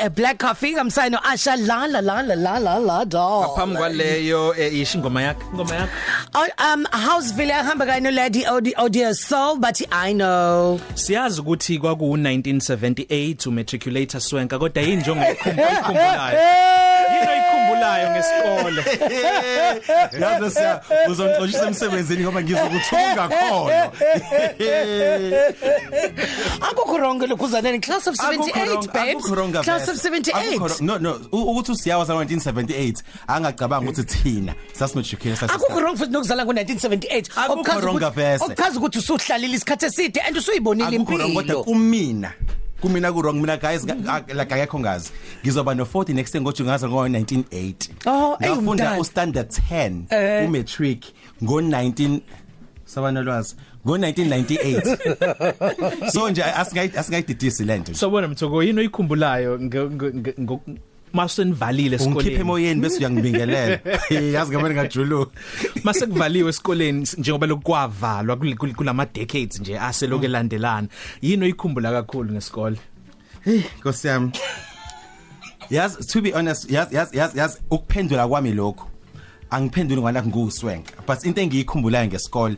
a black coffee ngamsayino Asha la la la la la la la dog ngaphambi kwaleyo eh, isho ingoma yakhe. Ingoma yakhe. Oh, um Houseville ahamba kayi no Lady Odi Odia Soul but I know. Siyazi ukuthi kwaku 1978 umatriculator Swenka kodwa yini nje ongayikhumbulayo yini oyikhumbulayo ngesikole. Yazi siya uzongixoshisa emsebenzini ngoba ngizokuthunga khona Akukho wrong lokhuzaneni class of Akukho 78 wrong- babes. akukho wrong class of vese. Akukho 78 wrong- no no u- ukuthi usiyawa sa 1978 angacabanga ukuthi thina sasimatriculator Akukho wrong futhi nokuzala ngo1978 Akukho wrong vese. okuchaza ukuthi usuhlalile isikhathi eside and usuyibonile akukho wrong kodwa impilo. kumina. Kumina ku wrong mina guys ga- ga- like akekho ngazi ngizoba no 40 next year ngoJune ngaza ngo 1980 Oh, eyi, ngafunda umdala. u standard 10 Eh. u matric ngo 19 sabana lwazi ngo 1998 so nje asingayi asingayididisi lento so bona mthoko yini oyikhumbulayo masenivalile ungikhiphe esikoleni emoyeni bese uyangibingelela. Yazi ngamani ngajuluka mase kuvaliwe esikoleni njengoba lokwavalwa kul- kul- kulama decades nje aseloke landelana yini oyikhumbula kakhulu ngesikole? Hey Nkosi yami. Yazi to be honest yazi yazi yazi ukuphendula kwami lokho angiphenduli ngwana nguswenka but into engiyikhumbulayo ngesikole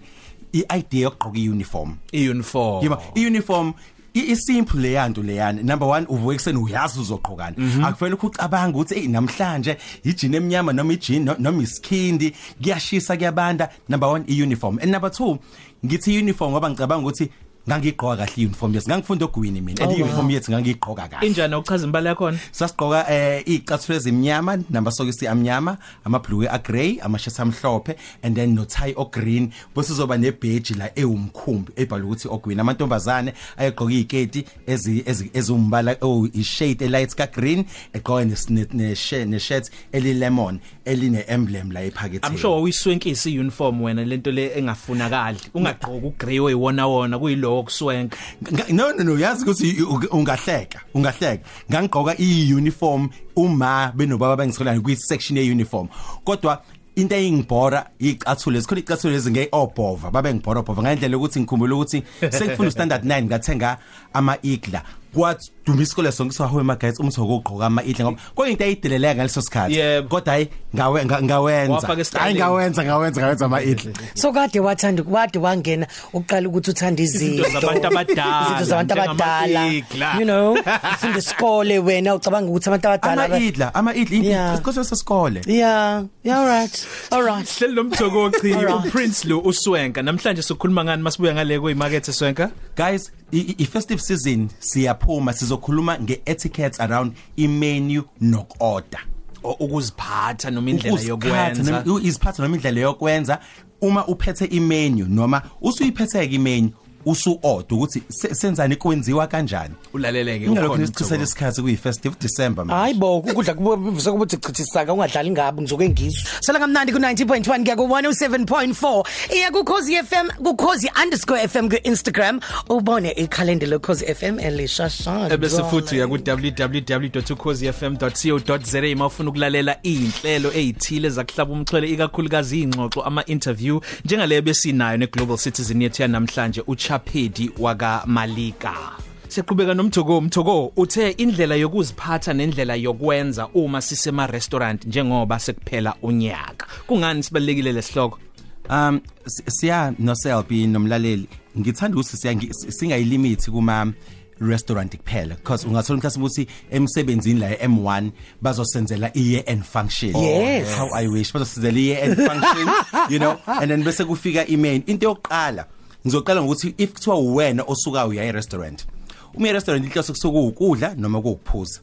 iidea yokugqoka iuniform. Iuniform. Yima iuniform isimple leyanto leyana number 1 uvuke ekseni uyazi uzogqokana akufanele ukucabanga ukuthi hey namhlanje ijini eminyama noma ijini no- noma isikhindi kuyashisa kuyabanda. Number 1 iuniform. And number 2 ngithi uniform ngoba ngicabanga ukuthi ngangigqoka kahle iuniform yethu ngangifunda ogwini mina? And iuniform yethu ngangigqoka kahle. Injani ukuchaza imbali yakho sasigqoka eh icathulo ezimnyama namasokisi amnyama amabhluke agrey amashirts amhlophe and then no tie o green bese uzoba ne badge la ewumkhumbi ebhalwe ukuthi ogwini. Amantombazane ayegqoka iziketi ezi ezumbala oh ishade light ka green egqoka ne ne shirt eli lemon eline emblem la ephaketheni. I'm sure uyiswenkisi iuniform wena lento le engafunakali. Ungagqoka ugrey oyiwona wona kuyilo kuswenka Nga- no no no yazi ukuthi ungahleka ungahleka. Ngangigqoka i-uniform uma benobaba bengisikolani kwi section ye uniform kodwa into eyingibhora icathulo lesikhona icathulo lezi ngeke obhova babe ngibhora obhova ngendlela ukuthi ngikhumbula ukuthi sengifuna standard 9 ngathenga ama igla kwathi duma isikole sonke sahowe magates umthoko ogqoka ama igla ngoba kuyinto eyideleleka ngaleso sikhathi. Yebo. kodwa hayi ngawe nga- ngawenza. Wafaka esitayeleni. hayi ngawenza ngawenza ngawenza ama igla so kade wathanda wade wangena uqala ukuthi uthanda izinto. Izinto zabantu abadala, izinto zabantu abadala. njengama-igla. you know ufunda isikole wena ucabanga ukuthi abantu abadala ama igla ama igla Yeah. isikole sesikole. Yeah yeah all right all right. Hleli lomthoko ochi Alright. uPrince lo uswenka. Namhlanje sikhuluma ngani masibuya ngale kwemarket swenka? Guys i- i i- festive season siyaphuma sizokhuluma ngeetiquettes around imenu nokorder O- ukuziphatha noma indlela Ukuziphatha yokwenza. noma- iziphatha noma indlela yokwenza. Uma uphethe imenu noma usuyiphethe ke imenu usu order ukuthi se- senzani kwenziwa kanjani? Ulaleleke ingalokho ukhona nisichisela umthoko. isikhathi kuyi festive december man hayi bo ukudla kubuze kubuthi chithisaka ungadlali ngabo ngizoke ngizwe. Sala kamnandi ku 90.1 kuya ku 107.4 iya ku Khosi FM ku Khosi_FM ku Instagram ubone ikhalenda lo Khosi FM elishashana ebese futhi uya ku www.ukhozifm.co.za mawufuna ukulalela inhlelo ezithile zakuhlaba umxhwele ikakhulukazi ingxoxo ama interview njengaleyo besinayo ne Global Citizen yethu yanamhlanje uChapedi waka Malika Siqhubeka nomthoko umthoko uthe indlela yokuziphatha nendlela yokwenza uma sisema restaurant njengoba sekuphela unyaka. Kungani sibalekile lesihloko? Um si- siya no selby nomlaleli. Ngithanda ukuthi siya singayilimit kuma restaurant kuphela because ungathola mhlawumbe ukuthi emsebenzini la M1 bazosenzela iye end function. Yes. how i wish bazosenzela iye end function you know and then bese kufika imain. Into yokuqala ngizoqala ngokuthi if kuthiwa uwena osuka uya e restaurant uma i restaurant inhloso kusuka ukudla noma ukuphuza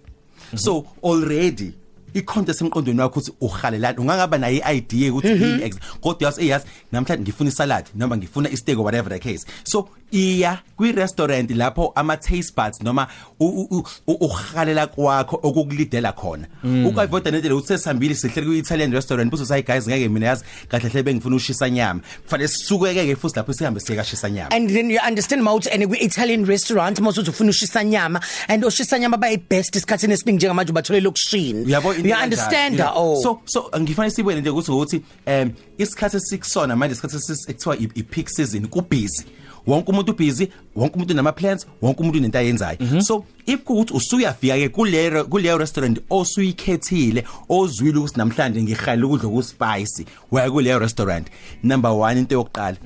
so already ikhonto esemqondweni wakho ukuthi uhalelani ungangaba nayo iidea ukuthi yini ex kodwa yazi eyazi namhlanje ngifuna isalad noma ngifuna isteak or whatever the case. So iya kwi restaurant lapho ama taste buds noma u- u- u- uhalela kwakho okukulidela khona. Ukavoida nendlela ukuthi sesihambile sihle ku Italian restaurant buzo sayi guys ngeke mina yazi kahle hle bengifuna ushisa nyama. Kufanele sisukeke ke futhi lapho sihambe siyeka shisa nyama. And then you understand mawuthi and kwi Italian restaurant mawuthi ufuna ushisa nyama and ushisa nyama bayi best isikhathini esiningi njengamanje ubatholela lokushini uyabo into you kanjalo, understand? You know. oh. So so ngifanele sibone nje ukuthi ukuthi um isikhathi esikusona manje isikhathi esi- ekuthiwa i- i peak season ku busy wonke umuntu busy wonke umuntu nama plans wonke umuntu unento ayenzayo. So if kuthi usuyafika ke kule kule restaurant osuyikhethile ozwile ukuthi namhlanje ngihala ukudla ku spicy waya kule restaurant. Number 1 into yokuqala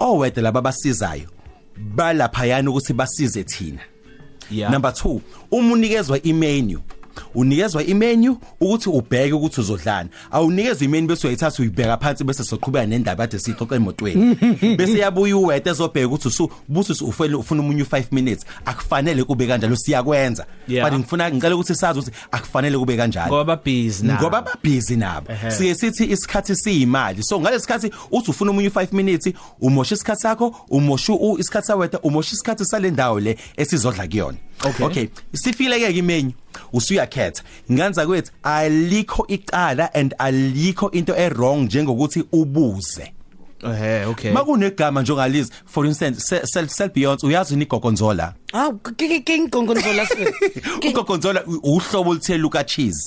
owede laba basizayo balapha yana ukuthi basize thina. Yeah. number 2 uma unikezwa imenu. Unikezwa imenu ukuthi ubheke ukuthi uzodlana awunikezwe imenu bese uyayithatha uyibheka phansi bese soqhubeka nendaba ade sixoxa emotweni. Bese yabuya uwete ezobheka ukuthi usu buthi ufuna ufuna umunye 5 minutes akufanele kube kanjalo siyakwenza. Yeah. but ngifuna ngicela ukuthi sazi ukuthi akufanele kube kanjalo. Ngoba ba busy na ngoba babhizi nabo. Ehhe. siye sithi isikhathi siyimali. So ngalesikhathi uthi ufuna umunye 5 minutes umosha isikhathi sakho umosha u- isikhathi sawetha umosha isikhathi sale ndawo le esizodla kuyona. Okay. okay. Sifileke ke imenu usuyakhetha. Nganza kwethu alikho icala and alikho into errong njengokuthi ubuze. Eh okay. Makunegama njengalizi for instance Se- self self beyond uyazi nigogonzola Aw king gongonzola siwe. ugogonzola u- uhlobo oluthile luka cheese.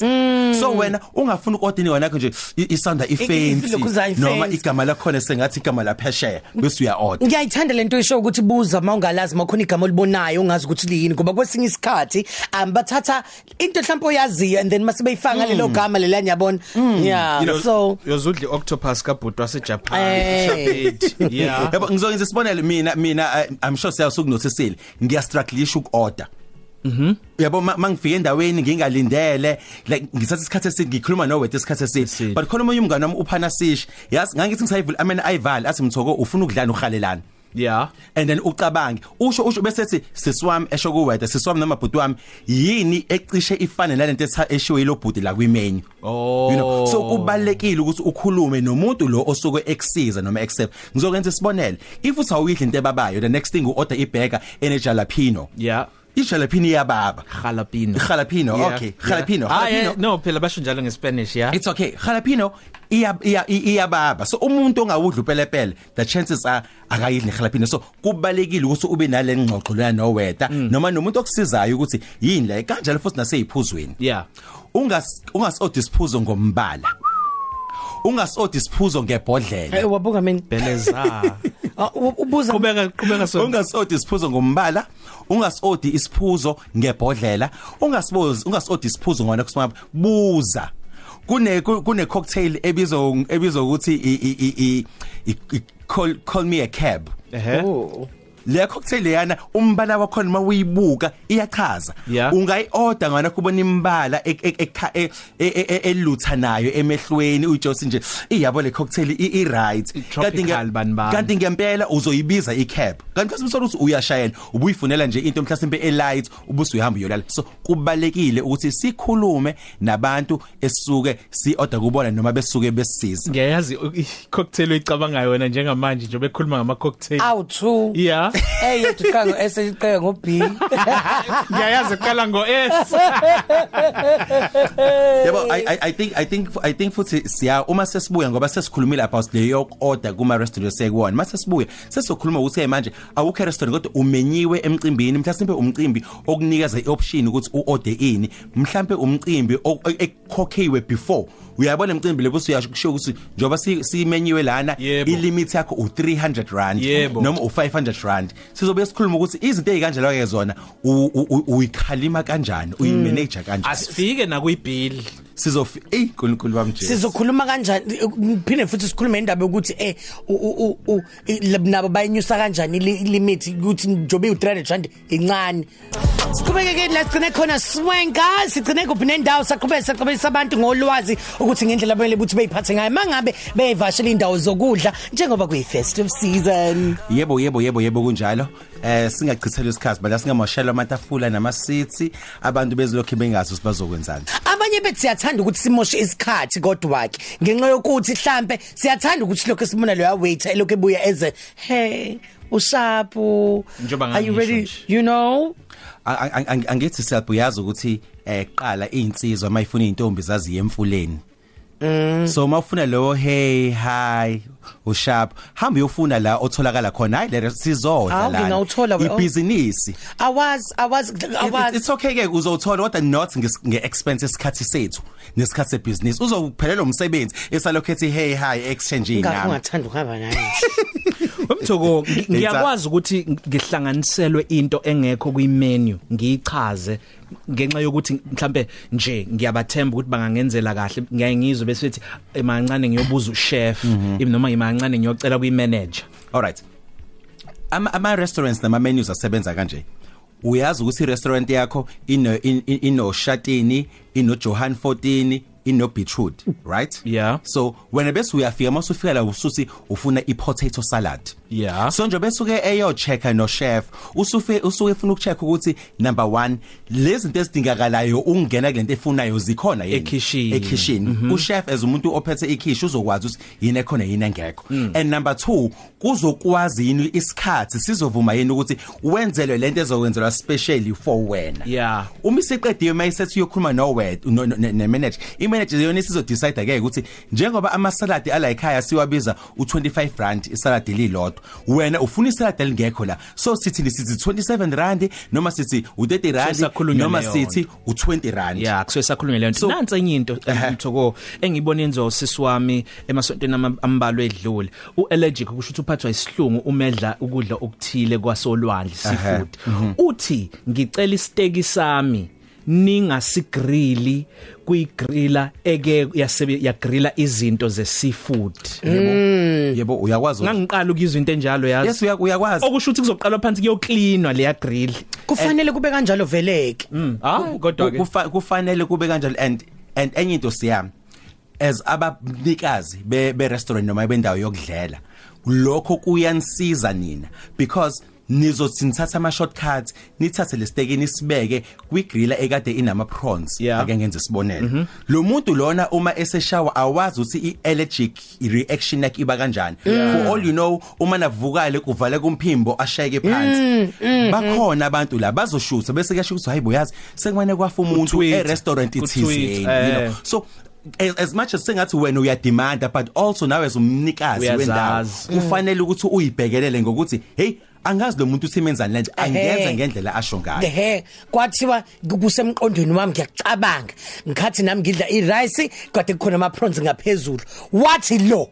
So wena ungafuna ukodini wena nje i- isanda ifancy. Ilokhuzana i- noma fancy. igama lakho sengathi igama laphesheya bese uya order Ngiyayithanda lento isho ukuthi buza mawungalazi makhona igama olibonayo ungazi ukuthi liyini ngoba kwesinye isikhathi um bathatha into mhlawumbe oyaziyo and then mase beyifanga lelo gama lelani yabona. Yeah You know, so yozudla octopus kabhuti wasejapan. Eh. Chapedi. yeah yabo ngizokwenza isibonelo mina mina uh, i'm sure siyasokunothesile ngiyastruggleisha ukorder Mhm. Yabo ma- mangifika endaweni ngingalindele like ngithatha isikhathi eside ngikhuluma no wethu isikhathi eside Eside. but khona umunye umngane wami uphana sish yazi ngangithi ngisayivula amena ayivali athi mthoko ufuna ukudlana uhalelana yeah. And then ucabange. Usho usho bese ethi sisiwami esho kuwethe sisiwami noma bhuti wami yini ecishe ifane nalento etha eshiwe yilo bhuti la kwimenu? Oh. you know so kubalekile ukuthi ukhulume nomuntu lo osuke eksiza noma accept ngizokwenza isibonelo. If uthi awuyidla into ebabayo the next thing uorder iburger ene jalapeno yeah. Ijalapeno iyababa jalapeno. Jalapeno, Yeah, okay. yeah. Jalapeno, ah yeah, jalapeno. no phela basho njalo ngeSpanish yeah. It's okay. Jalapeno iya iya iyababa. So umuntu ongawudla upelepele the chances are akayidli jalapeno. So kubalekile ukuthi ube nale ngxoxo lana noweta noma nomuntu okusizayo ukuthi yini la kanjalo futhi naseyiphuzweni. Yeah. Ungas ungasodi isiphuzo ngombala. Ungasodi isiphuzo ngebhodlela. Eh wabuka mina. Beleza. Ah, ubuza qhubeka qhubeka so ungasodi isiphuzo ngombala ungasodi isiphuzo ngebhodlela. Ungasibozi ungasodi isiphuzo ngona kusima buza. Kune ku- kune cocktail ebizwa ebizwa ukuthi i- call call me a cab. Ehe. Oh. Le cocktail yana umbala wakho noma uyibuka iyachaza. Yeah. ungayi order ngana kubona imbala e- e- ekha- e- e- e- eluthanayo emehlweni uJosi nje iyabo le cocktail i i right I-tropical bani bani. kanti ngempela uzoyibiza icab. Kanti kasi msolo ukuthi uyashayela ubuyifunela nje into mhlasimbe elight ubusu uyahamba uyolala. So kubalekile ukuthi sikhulume nabantu esisuke si order kubona noma besuke besisiza. Ngiyayazi u- i- cocktail oyicabangayo wena njengamanje nje bekhuluma ngama cocktail aw 2 yeah eh yethu qanga esiqeka ngo B ngiyayazi qala ngo S yebo i I- i think i think i think futhi siya uma sesibuya ngoba sesikhulumile about le yok order kuma restaurant sekuwona mase sibuya sesizokhuluma ukuthi hey manje awukho restaurant kodwa umenyiwe emcimbini mhlasimbe umcimbi okunikeza ioption ukuthi uorder ini mhlambe umcimbi o- e- ekhokhiwe before. Uyabona imcimbi lebo siyasho kusho ukuthi njoba si- simenyiwe lana Yebo. ilimit yakho u300 rand Yebo. noma u500 rand. Sizobe sikhuluma ukuthi izinto ezikanjalo ke zona u- u- u- uyikhalima kanjani? Uyimanage kanjani? Asifike na kuyibill sizofi ey nkulunkulu wami Jesu sizokhuluma kanjani? Phinde futhi sikhulume indaba ukuthi eh u- u- u- i- nabo bayinyusa kanjani ili- limit ukuthi njobe u300 rand incane Siqhubeke la sigcine khona swenka sigcine kuphi nendawo? Saqhubeka saqhubeka abantu ngolwazi ukuthi ngendlela abamele ukuthi beyiphathe ngayo. Mangabe beyivashela indawo zokudla njengoba kuyi festive season. Yebo yebo yebo yebo kunjalo. Eh singachithela isikhathi bala singamashela amatafula nama seats abantu bezilokhu bengazi ukuthi bazokwenzani. Abanye bethi siyathanda ukuthi simoshe isikhathi kodwa ke ngenxa yokuthi mhlambe siyathanda ukuthi lokho sibona lo waiter elokho ebuya eze hey ushapu Njengoba are you ngangisho ready nje. you know? A- a- a- angithi self uyazi ukuthi eh qala insizwa mayifuna izintombi zazi yemfuleni so mawufuna lo hey hi usharp. Hamba uyofuna la otholakala khona hayi le sizodla Hawu, la. ngingawuthola we- oh. ibhizinisi. Awazi awazi It- awazi. it's okay ke uzothola kodwa not nges- nge-expense esikhathi sethu nesikhathi sebusiness uzophelelwa umsebenzi esalokhethi hey hi exchange ngakho nami ungathanda ukuhamba naye. Umthoko ngi- ngiyakwazi ukuthi ngihlanganiselwe into engekho kwi-menu ngiyichaze ngenxa yokuthi mhlambe nje ngiyabathemba ukuthi bangangenzela kahle ngiyaye ngizwe bese ethi emancane ngiyobuza uchef noma imancane ngiyocela kwi-manager. Alright ama ama restaurants nama menus asebenza kanje. Uyazi ukuthi i-restaurant yakho ino in- in- ino shatini ino Johan 14 ino beetroot right Yeah. so wena bese uyafika masufika la ususi ufuna i-potato salad Yeah. so nje besuke eyo checka no chef usufe usuke ufuna ukucheck ukuthi number 1 lezi zinto ezidingakalayo ungena kulento efunayo zikhona yini Ekitchen. ekitchen u chef as umuntu ophethe ikhishi uzokwazi ukuthi yini ekhona yini engekho and number 2 kuzokwazi yini isikhathi sizovuma yini ukuthi wenzelwe lento ezokwenzelwa specially for wena Yeah. uma isiqediwe mayisethi uyokhuluma no word no- no- ne manager i manager yona isizo decide ke ukuthi njengoba ama salad ala ekhaya siwabiza u25 rand isalad lilodwa wena ufuna isalad elingekho la. So sithi sithi 27 rand noma sithi u30 rand noma sithi u20 rand. Yeah kusuke sakhulunywa leyo nto. So- Nansi enye into mthoko engibona enzo sisi wami emasontweni ambalwa edlule. U-allergic kusho ukuthi uphathwa isihlungu umedla ukudla okuthile kwasolwandle seafood. Uthi ngicela isteki sami. Ningasigrili kuyigrilla eke yasebe yagrilla izinto ze seafood. yebo uyakwazi ukuthi- Ngangiqala ukuzwa into enjalo yazi. yes uya- uyakwazi. Okusho ukuthi kuzoqalwa phansi kuyocleanwa leya grill. kufanele kube kanjalo veleke. Ah kodwa ke Kufa- kufanele kube kanjalo and and enye into siyami as abanikazi be be restaurant noma bendawo yokudlela lokho kuyansiza nina because nizothi nithatha ama shortcuts nithathe lestekeni sibeke kwigriller ekade inama prawns Yeah. ake ngenze isibonelo lo muntu lona uma eseshower awazi ukuthi iallergic reaction yakhe iba kanjani for all you know uma navukale kuvale kumphimbo ashayeke phansi bakhona abantu la bazoshutha bese kuyasho ukuthi hayibo yazi sekumane kwafa umuntu Kutweet. e-restaurant Kutweet, ithizeni you know eh. so as, as much as sengathi wena uyademanda but also nawe as umnikazi wendawo Uyazazi. kufanele ukuthi uyibhekelele ngokuthi hey angazi lo muntu uthimenzani lento angenza Ehhe. ngendlela asho ngayo. Ehe kwathiwa kusemqondweni wami ngiyacabanga. Ngikhathi nami ngidla irice kade kukhona ama prawns ngaphezulu. Wathi lo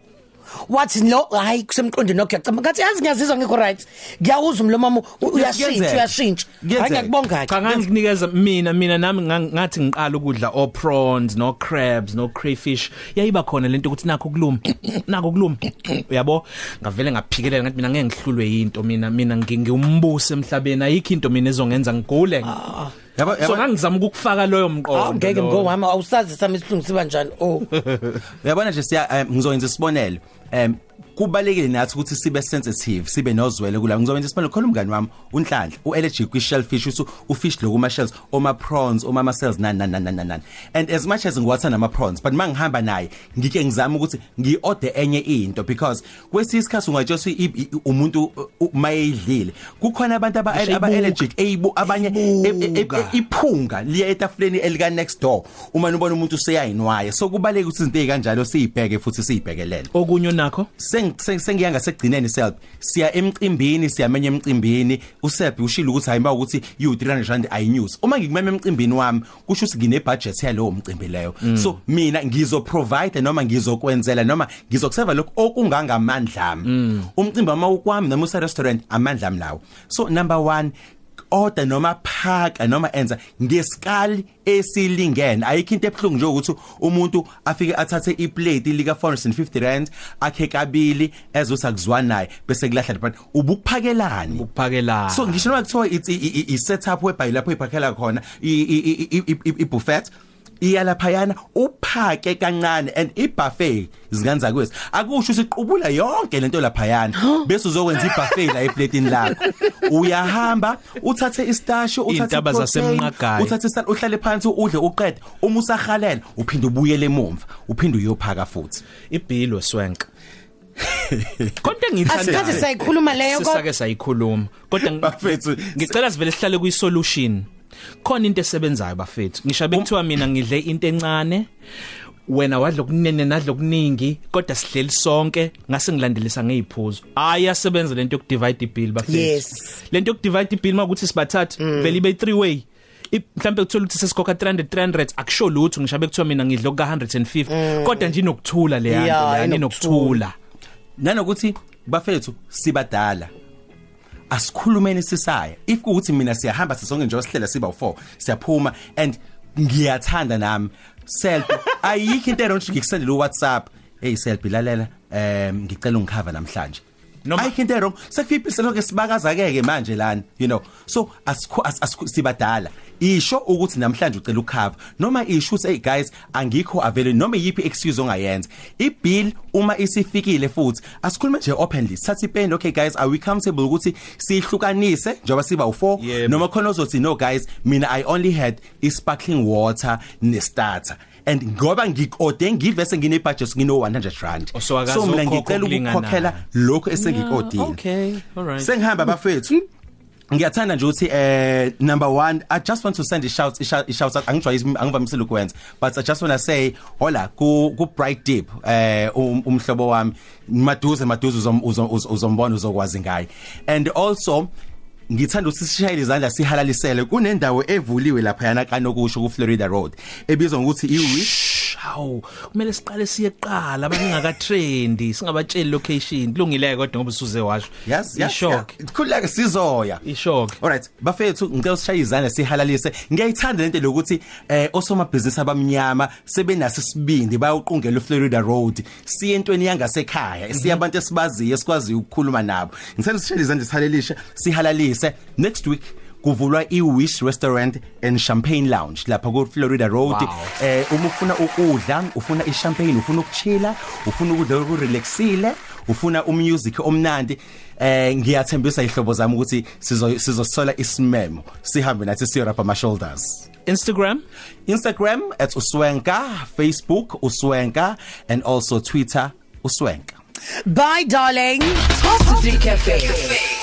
wathi lo hayi kusemqondweni wakho ngiyacabanga ngathi yazi ngiyazizwa ngikho right. Ngiyawuza umlomo wami u- uyashintsha kuyenzeka. uyashintsha. Hayi Kuyenzeka. ngiyakubonga cha ngangikunikeza mina mina nami ngang- ngathi ngiqala ukudla o prawns no crabs no crayfish yayiba khona lento ukuthi nakho kuluma nakho kuluma uyabo? Ngavele ngaphikelela ngathi mina ngeke ngihlulwe yinto. Mina mina ngi- ngiwumbuso emhlabeni. Ayikho into mina ezongenza ngigule. Yabo- so yabo- ngangizama ukufaka loyo Awu, mqondo ngeke lo. ngowami awusazi sami isihlungu siba njani? Oh. Uyabona nje siya um, ngizoyenza isibonelo. Um kubalekile nathi ukuthi sibe sensitive sibe nozwele kula. Ngizowenza isibonelo khona umngani wami unhlanhla uallergic kwi shellfish usu ufish lo kuma shells oma prawns oma ma cells nan nan nan nan nan and as much as ngiwathanda ama prawns but mangihamba naye ngike ngizama ukuthi ngiorder enye into because kwesisikhathi ungatshela ukuthi umuntu uh, mayidlile kukhona abantu aba aba allergic eyibu abanye e- e- e- iphunga liya etafuleni elika next door. Uma ubona umuntu useyayinwaye so kubaleka ukuthi izinto ezikanjalo siyibheke futhi siyibhekelele. Okunye nakho? Seng- seng- sengiyanga sekugcineni self. Siya emcimbini siyamenye emcimbini. Usephi ushilo ukuthi hayi mba ukuthi you 300 rand ayinews uma ngikumema emcimbini wami kusho ukuthi ngine budget yalowo mcimbi leyo. So mina ngizo provide noma ngizokwenzela noma ngizokuseva lokho okungangamandla ami. Umcimbi wami ukwami noma use restaurant amandla ami lawo. So number 1 order noma phaka noma enza ngesikali esilingene. Ayikho into ebuhlungu nje ukuthi umuntu afike athathe iplate lika 450 rand akhe kabili ezothi akuzwani naye bese kulahla but ubukuphakelani? Ukuphakelana so ngisho noma kuthiwa it's i- i i- setup webhayi lapho iphakhela khona i- i- i- i- i- i buffet iyalaphayana uphake kancane and ibuffet zikanza kwethu akusho siqubula yonke lento laphayana bese uzokwenza ibuffet la eplatini lakho. Uyahamba uthathe istasho uthathe Iy'ntaba iprotein, zasemnqagayi. uthathe isal uhlale phansi udle uqede. Uma usahalela uphinde ubuyele emumva uphinde uyophaka futhi. Ibhilo swenka konke ngiyithanda asikhathi sayikhuluma leyo kodwa sisake sayikhuluma. Kodwa ngi- Bafethu, ngicela sivele sihlale kuyi solution khona into esebenzayo bafethu. Ngisho bekuthiwa mina ngidle into encane. Wena wadla kunene nadla kuningi kodwa sihleli sonke ngase ngilandelisa ngeziphuzo ayasebenza lento yokudivide ibill bafethu. Yes. lento yokudivide ibill makuthi sibathatha vele ibe 3 way. I- mhlambe kuthola ukuthi sesikhokha 300 300 akusho lutho. Ngishabe kuthiwa mina ngidlo ka 150 kodwa nje inokuthula le yanto Yeah, leyani inokuthula. inokuthula. Nanokuthi bafethu sibadala. Asikhulumeni sisaya if kuuthi mina siyahamba sisonke nje sihlela siba u4 siyaphuma and ngiyathanda nami. Selfie ayikho into eronje ngikusendele uWhatsApp. Hey selfie lalela em ngicela ungikhava namhlanje. Noma- ayikho into erong sekufiphi selokho sibakaza keke manje lana you know. So asikho as- asikho- sibadala. Isho ukuthi namhlanje ucela ukukhava noma isho hey guys angikho available noma yipi excuse ongayenza. Ibill uma isifikile futhi asikhulume nje openly sathi pen okay guys are we comfortable ukuthi sihlukanise njengoba siba u4 Yebo. noma khona ozothi no guys mina i only had i sparkling water ne starter and ngoba ngikode ngivese ngine budget ngino 100 rand. Oh, so mina ngicela ukukhokhela lokho esengikodile. okay alright sengihamba bafethu. Ngiyathanda nje ukuthi eh number 1 i just want to send a shout a shout, out. Angijwayezi angivamisile ukwenza but i just want to say hola ku ku bright deep eh um- umhlobo wami. Maduze maduze uzom- uzom- uz- uzombona uzokwazi ngaye. And also ngithanda ukuthi sishayele izandla sihalalisele. Kunendawo evuliwe lapha yana kanokusho ku Florida Road ebizwa ngokuthi iWish. Hawu kumele siqale siye kuqala abangaka trendy singabatsheli location. Kulungile kodwa ngoba usuze washo. Yes yes shock khuleka sizoya. Ishock. Alright bafethu ngicela usishaye izandla sihalalise. Ngiyayithanda lento lokuthi eh osomabhizinisi abamnyama sebenase sibindi bayawuqungela uFlorida Road. Siye entweni yangasekhaya siya abantu esibaziyo esikwazi ukukhuluma nabo. Ngithanda usishaye izandla sihalelishe sihalalise. Next week kuvulwa iWish Restaurant and Champagne Lounge lapha ku Florida Road. Wow. eh uma ufuna ukudla ufuna ichampagne ufuna ukuchilla ufuna ukudla okurelaxile ufuna umusic omnandi eh ngiyathembisa ihlobo zami ukuthi sizo sizosola isimemo sihambe nathi siyo rap ama shoulders Instagram Instagram @uswenka Facebook uswenka and also Twitter uswenka. Bye darling. Top 3 Cafe.